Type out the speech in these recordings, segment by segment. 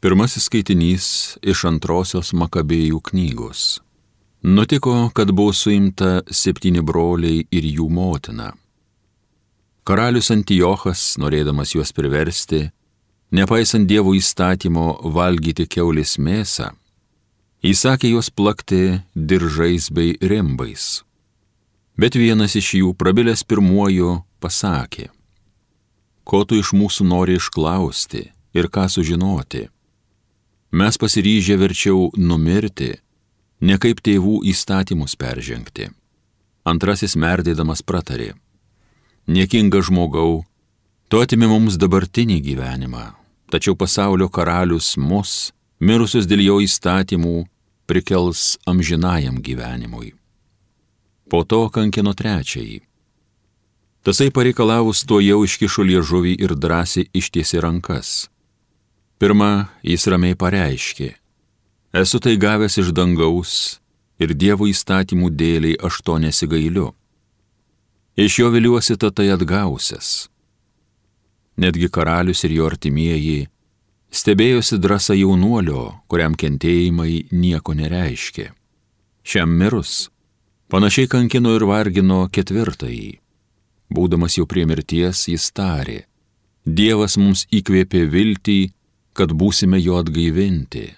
Pirmasis skaitinys iš antrosios Makabėjų knygos. Nutiko, kad buvo suimta septyni broliai ir jų motina. Karalius Antijochas, norėdamas juos priversti, nepaisant dievų įstatymo valgyti keulės mėsą, įsakė juos plakti diržais bei rimbais. Bet vienas iš jų, prabilęs pirmuoju, pasakė, ko tu iš mūsų nori išklausti ir ką sužinoti Mes pasiryžę verčiau numirti, ne kaip tėvų įstatymus peržengti. Antrasis merdėdamas pratarė. Niekinga žmogau, tu atimi mums dabartinį gyvenimą, tačiau pasaulio karalius mus, mirusius dėl jo įstatymų, prikels amžinajam gyvenimui. Po to kankino trečiąjį. Tasai pareikalavus to jau iškišo liežuvį ir drąsiai ištiesi rankas Pirma, jis ramiai pareiškė, esu tai gavęs iš dangaus ir Dievo įstatymų dėliai aš to nesigailiu. Iš jo viliuosi tai atgausias. Netgi karalius ir jo artimieji stebėjosi drąsa jaunuolio, kuriam kentėjimai nieko nereiškė. Šiam mirus panašiai kankino ir vargino ketvirtąjį. Būdamas jau prie mirties, jis tarė, Dievas mums įkvėpė viltį kad būsime jo atgaivinti.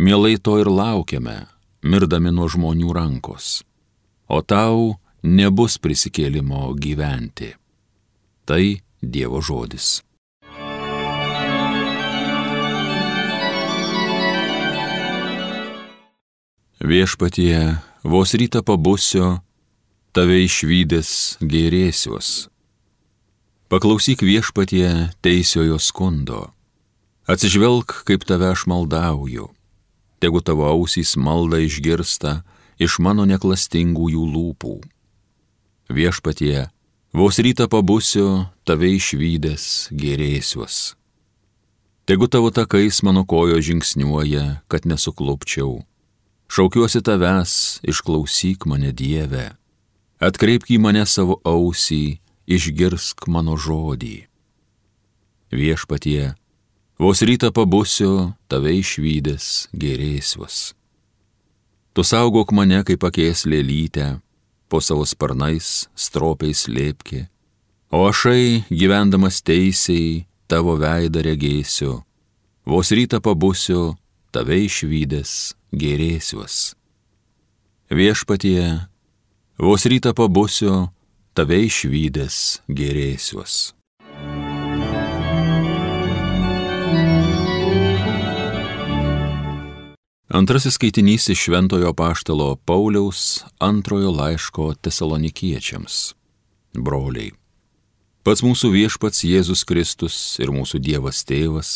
Mielai to ir laukiame, mirdami nuo žmonių rankos. O tau nebus prisikėlimo gyventi. Tai Dievo žodis. Viešpatie, vos rytą pabusio, tave išvykęs gerėsiuos. Paklausyk viešpatie teisiojo skundo Atsižvelg, kaip tave aš maldauju. Tegu tavo ausys malda išgirsta iš mano neklastingųjų lūpų. Viešpatie, vos rytą pabusiu, tave išvykęs gerėsiuos. Tegu tavo takais mano kojo žingsniuoja, kad nesuklupčiau. Šaukiuosi tavęs, išklausyk mane Dieve. Atkreipk į mane savo ausį, išgirsk mano žodį. Viešpatie, Vos rytą pabusiu, tave išvykęs gerėsiuos. Tu saugok mane kaip akės lėlytę, po savo sparnais stropiais lėpki, o ašai gyvendamas teisiai tavo veidą regėsiu, vos rytą pabusiu, tave išvykęs gerėsiuos. Viešpatie, vos rytą pabusiu, tave išvykęs gerėsiuos. Antrasis skaitinys iš Šventojo Paštalo Pauliaus antrojo laiško tesalonikiečiams. Broliai. Pats mūsų viešpats Jėzus Kristus ir mūsų Dievas Tėvas,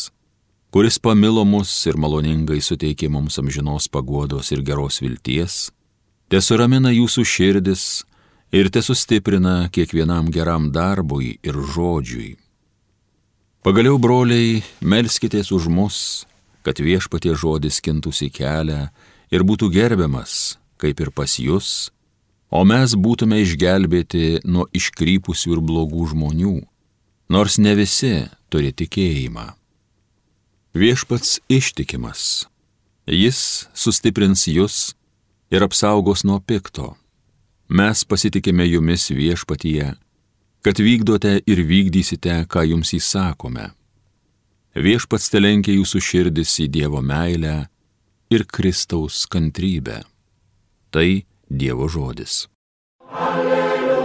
kuris pamilo mus ir maloningai suteikė mums amžinos paguodos ir geros vilties, tesuramina jūsų širdis ir tesustiprina kiekvienam geram darbui ir žodžiui. Pagaliau, broliai, melskitės už mus kad viešpatie žodis kintųsi kelią ir būtų gerbiamas, kaip ir pas jūs, o mes būtume išgelbėti nuo iškrypusių ir blogų žmonių, nors ne visi turi tikėjimą. Viešpats ištikimas, jis sustiprins jūs ir apsaugos nuo pikto. Mes pasitikime jumis viešpatyje, kad vykdote ir vykdysite, ką jums įsakome viešpats telenkia jūsų širdis į Dievo meilę ir Kristaus kantrybę. Tai Dievo žodis. Alleluja,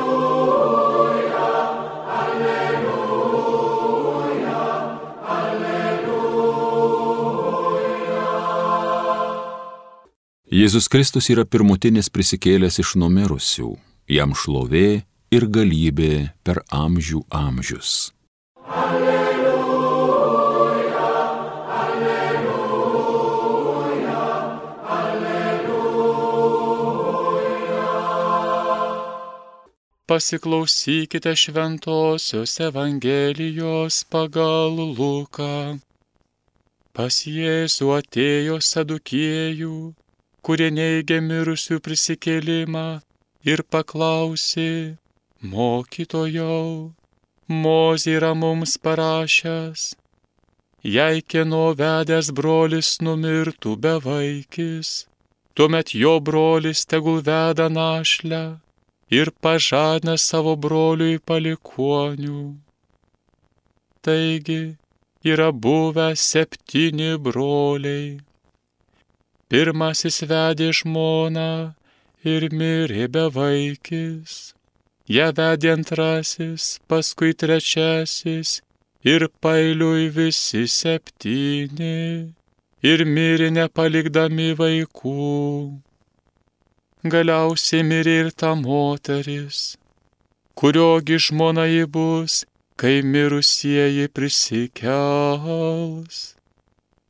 alleluja, alleluja. Jėzus Kristus yra pirmutinis prisikėlęs iš numirusių, jam šlovė ir galybė per amžių amžius. Alleluja. Pasiklausykite šventosios Evangelijos pagal Luką. Pas Jėzų atėjo sadukiejų, kurie neigė mirusių prisikėlimą ir paklausė, mokytojau, Mozė yra mums parašęs, jei kieno vedęs brolis numirtų be vaikis, tuomet jo brolis tegul veda našlę ir pažadina savo broliui palikonių. Taigi yra buvę septyni broliai. Pirmasis vedė žmoną ir mirė be vaikis. Ja vedė antrasis, paskui trečiasis ir pailiui visi septyni. Ir mirė nepalikdami vaikų. Galiausiai mirė ir ta moteris, kuriogi žmona ji bus, kai mirusieji prisikels.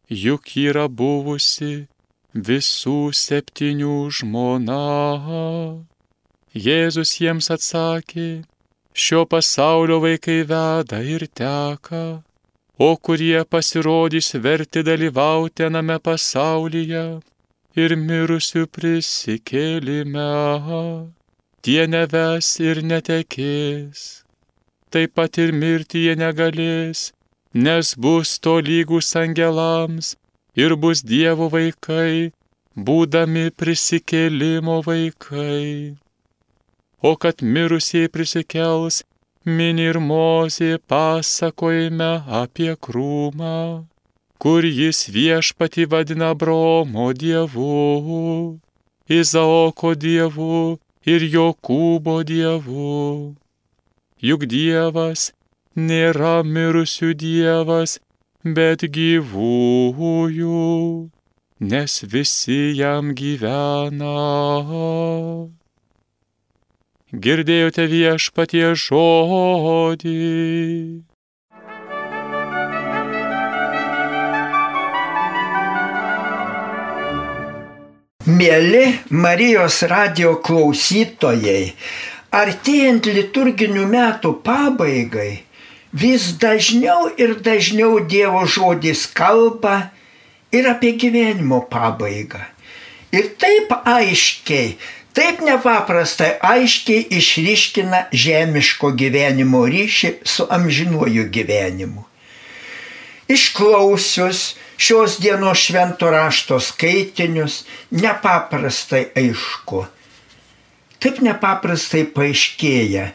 Juk yra buvusi visų septynių žmona. Jėzus jiems atsakė, šio pasaulio vaikai veda ir teka, o kurie pasirodys verti dalyvauti name pasaulyje ir mirusių prisikėlime, tie neves ir netekės. Taip pat ir mirti jie negalės, nes bus to lygus angelams ir bus Dievo vaikai, būdami prisikėlimo vaikai. O kad mirusieji prisikels, mini ir mozė pasakojime apie krūmą kur jis viešpati vadina Bromo dievu, Izaoko dievu ir Jokūbo dievu. Juk dievas nėra mirusių dievas, bet gyvųjų, nes visi jam gyvena. Girdėjote viešpatie žodį. Mėly Marijos radio klausytojai, artėjant liturginių metų pabaigai, vis dažniau ir dažniau Dievo žodis kalba ir apie gyvenimo pabaigą. Ir taip aiškiai, taip nepaprastai aiškiai išryškina žemiško gyvenimo ryšį su amžinuoju gyvenimu. Išklausius šios dienos švento rašto skaitinius nepaprastai aišku. Taip nepaprastai paaiškėja,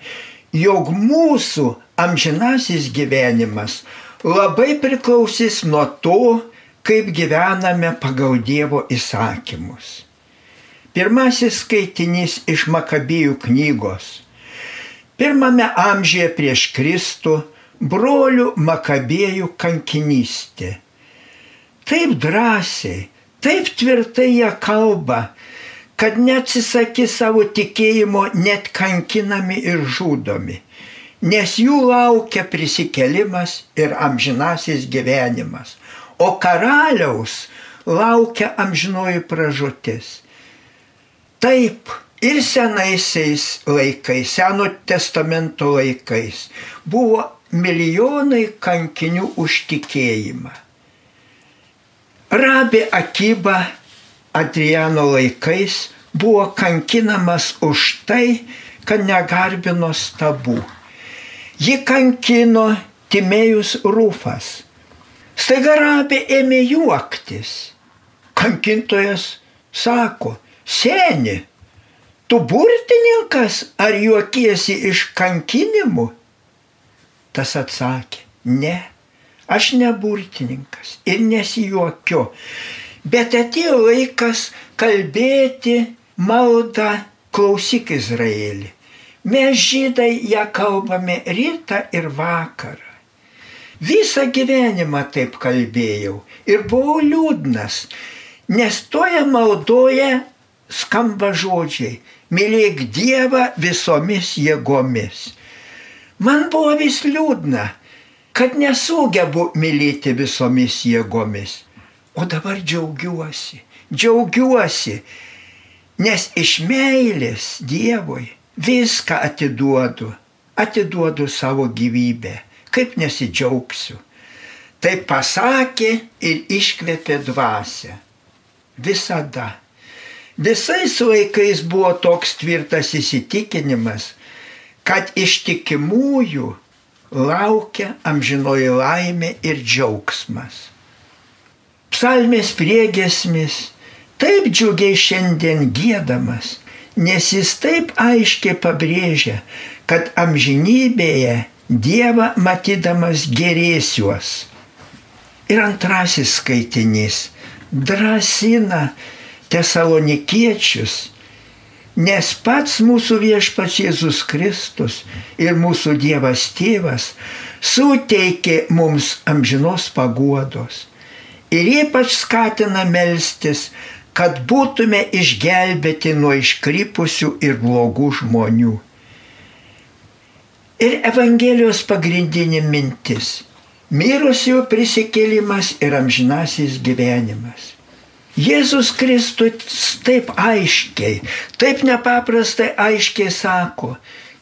jog mūsų amžinasis gyvenimas labai priklausys nuo to, kaip gyvename pagal Dievo įsakymus. Pirmasis skaitinys iš Makabijų knygos. Pirmame amžiuje prieš Kristų brolių Makabėjų kankinystė taip drąsiai, taip tvirtai jie kalba, kad neatsisakė savo tikėjimo net kankinami ir žudomi, nes jų laukia prisikelimas ir amžinasis gyvenimas, o karaliaus laukia amžinoji pražutis. Taip, ir senaisiais laikais, Seno testamento laikais buvo milijonai kankinių už tikėjimą. Rabi Akiba Adriano laikais buvo kankinamas už tai, kad negarbino stabų. Ji kankino Timėjus Rūfas. Staiga Rabi ėmė juoktis. Kankintojas sako, seni, tu burtininkas ar juokiesi iš kankinimų? Tas atsakė, ne Aš ne burtininkas ir nesijuokiu. Bet atėjo laikas kalbėti maldą, klausyk Izraelį. Mes žydai ją kalbame rytą ir vakarą. Visą gyvenimą taip kalbėjau ir buvau liūdnas, nes toje maldoje skamba žodžiai - mylėk Dievą visomis jėgomis. Man buvo vis liūdna, kad nesugebu mylėti visomis jėgomis. O dabar džiaugiuosi, džiaugiuosi, nes iš meilės Dievui viską atiduodu, atiduodu savo gyvybę, kaip nesidžiaugsiu. Tai pasakė ir iškvėpė dvasę. Visada. Visais laikais buvo toks tvirtas įsitikinimas, kad ištikimųjų laukia amžinoji laimė ir džiaugsmas. Psalmės priegesmis taip džiugiai šiandien gėdamas, nes jis taip aiškiai pabrėžia, kad amžinybėje Dievą matydamas gerėsiuos. Ir antrasis skaitinys drąsina tesalonikiečius, nes pats mūsų viešpats Jėzus Kristus ir mūsų Dievas Tėvas suteikė mums amžinos paguodos. Ir ypač skatina melstis, kad būtume išgelbėti nuo iškrypusių ir blogų žmonių. Ir Evangelijos pagrindinė mintis - mirusių prisikėlimas ir amžinasis gyvenimas. Jėzus Kristus taip aiškiai, taip nepaprastai aiškiai sako,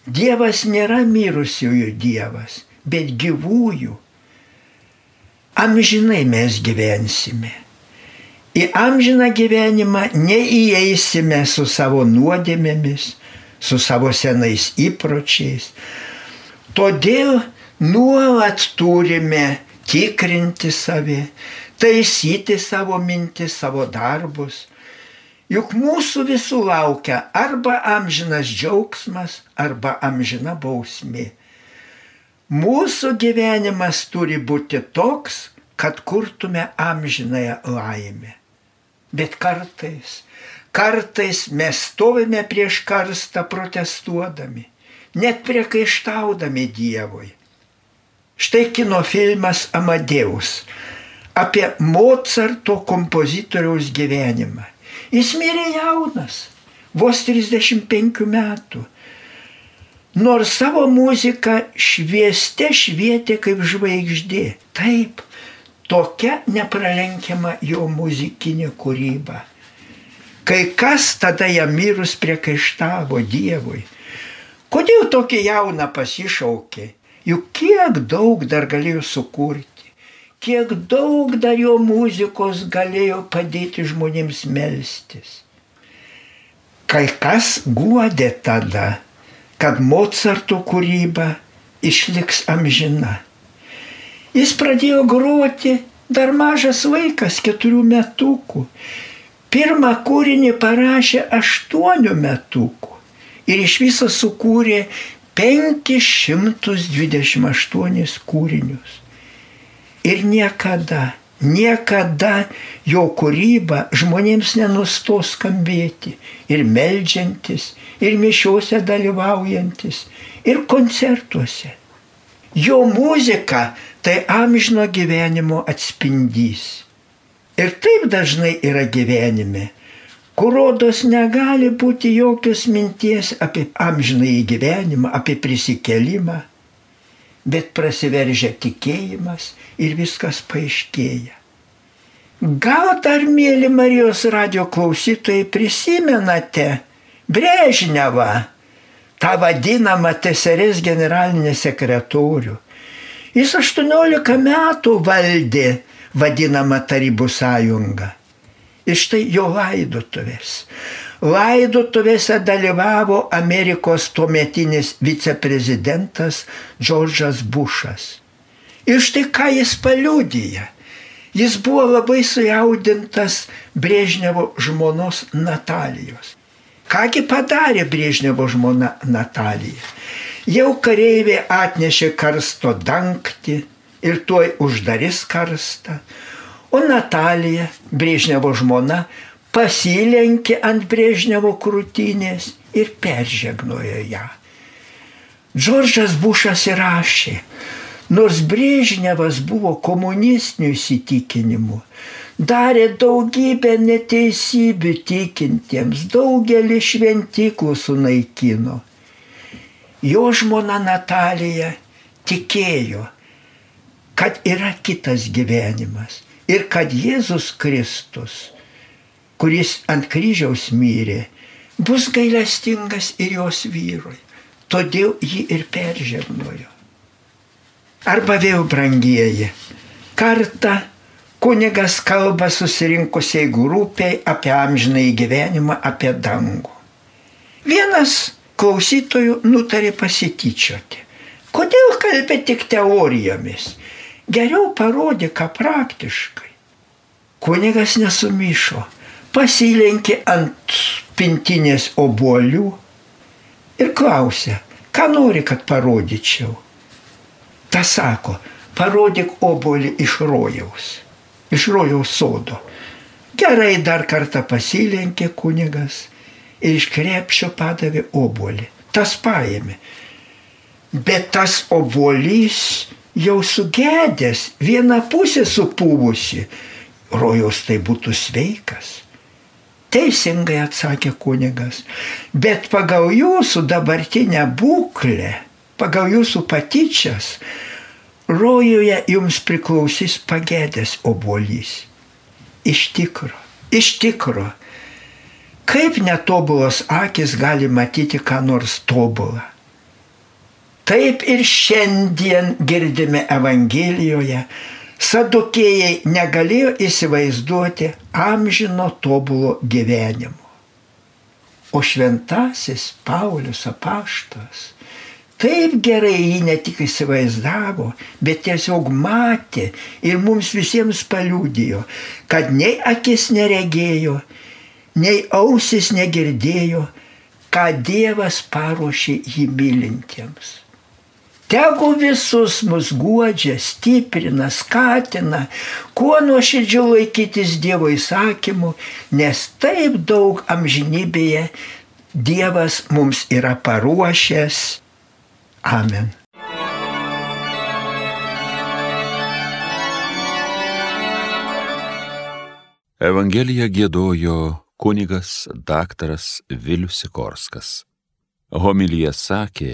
Dievas nėra mirusiųjų Dievas, bet gyvųjų. Amžinai mes gyvensime į amžiną gyvenimą neįeisime su savo nuodėmėmis, su savo senais įpročiais. Todėl nuolat turime tikrinti save, taisyti savo mintis, savo darbus. Juk mūsų visų laukia arba amžinas džiaugsmas, arba amžina bausmė. Mūsų gyvenimas turi būti toks, kad kurtume amžinąją laimę. Bet kartais, kartais mes stovime prieš karstą protestuodami, net priekaištaudami Dievui. Štai kino filmas Amadeus apie Mozarto kompozitoriaus gyvenimą. Jis mirė jaunas, vos 35 metų. Nors savo muziką švieste švietė kaip žvaigždė. Taip, tokia nepralenkiama jo muzikinė kūryba. Kai kas tada jam mirus priekaištavo Dievui. Kodėl tokį jauną pasišaukė? Juk kiek daug dar galėjo sukurti, kiek daug dar jo muzikos galėjo padėti žmonėms melstis. Kai kas guodė tada, kad Mozarto kūryba išliks amžina. Jis pradėjo groti dar mažas vaikas, keturių metukų. Pirmą kūrinį parašė aštuonių metukų ir iš viso sukūrė 528 kūrinius. Ir niekada, niekada jo kūryba žmonėms nenustos skambėti. Ir melžiantis, ir mišiuose dalyvaujantis, ir koncertuose. Jo muzika tai amžino gyvenimo atspindys. Ir taip dažnai yra gyvenime, kur rodos negali būti jokios minties apie amžinąjį gyvenimą, apie prisikelimą, bet prasiveržia tikėjimas ir viskas paaiškėja. Gal dar, mėly Marijos radio klausytojai, prisimenate Brežnevą, tą vadinamą TSRS generalinį sekretorių, Jis 18 metų valdė vadinamą Tarybų sąjungą. Ir štai jo laidotuvės. Laidotuvėse dalyvavo Amerikos tuometinis viceprezidentas Džordžas Bušas. Ir štai ką jis paliudyja. Jis buvo labai sujaudintas Brėžnevo žmonos Natalijos. Kągi padarė Brėžnevo žmona Natalija? Jau kareivė atnešė karsto dangtį ir tuoj uždarys karstą, o Natalija, Brėžnevo žmona, pasilenkė ant Brėžnevo krūtinės ir peržegnojo ją. Džordžas Bušas įrašė, nors Brėžnevas buvo komunistinių įsitikinimų, darė daugybę neteisybių tikintiems, daugelį šventiklų sunaikino jo žmona Natalija tikėjo, kad yra kitas gyvenimas ir kad Jėzus Kristus, kuris ant kryžiaus myrė, bus gailestingas ir jos vyrui. Todėl jį ir peržegnojo. Arba vėl brangieji, kartą kunigas kalba susirinkusiai grupiai apie amžinai gyvenimą, apie dangų. Vienas klausytojų nutarė pasityčioti. Kodėl kalbė tik teorijomis? Geriau parodė, ką praktiškai. Kunigas nesumišo, pasilenkė ant pintinės obolių ir klausė, ką nori, kad parodyčiau. Ta sako, parodyk obolį iš rojaus, iš rojaus sodo. Gerai dar kartą pasilenkė kunigas ir iš krepšio padavė obolį. Tas paėmė. Bet tas obolys jau sugedęs, viena pusė supūvusi. Rojaus tai būtų sveikas. Teisingai atsakė kunigas, bet pagal jūsų dabartinę būklę, pagal jūsų patyčias, rojuje jums priklausys pagėdęs obolys. Iš tikro, iš tikro, kaip netobulos akis gali matyti ką nors tobulą. Taip ir šiandien girdime Evangelijoje, sadukėjai negalėjo įsivaizduoti amžino tobulo gyvenimo. O šventasis Paulius apaštas taip gerai jį ne tik įsivaizdavo, bet tiesiog matė ir mums visiems paliūdėjo, kad nei akis neregėjo, nei ausis negirdėjo, ką Dievas paruošė jį mylintiems. Tegu visus mus guodžia, stiprina, skatina, kuo nuoširdžiau laikytis Dievo įsakymų, nes taip daug amžinybėje Dievas mums yra paruošęs. Amen. Evangeliją gėdojo kunigas daktaras Vilius Sikorskas. Homilyje sakė,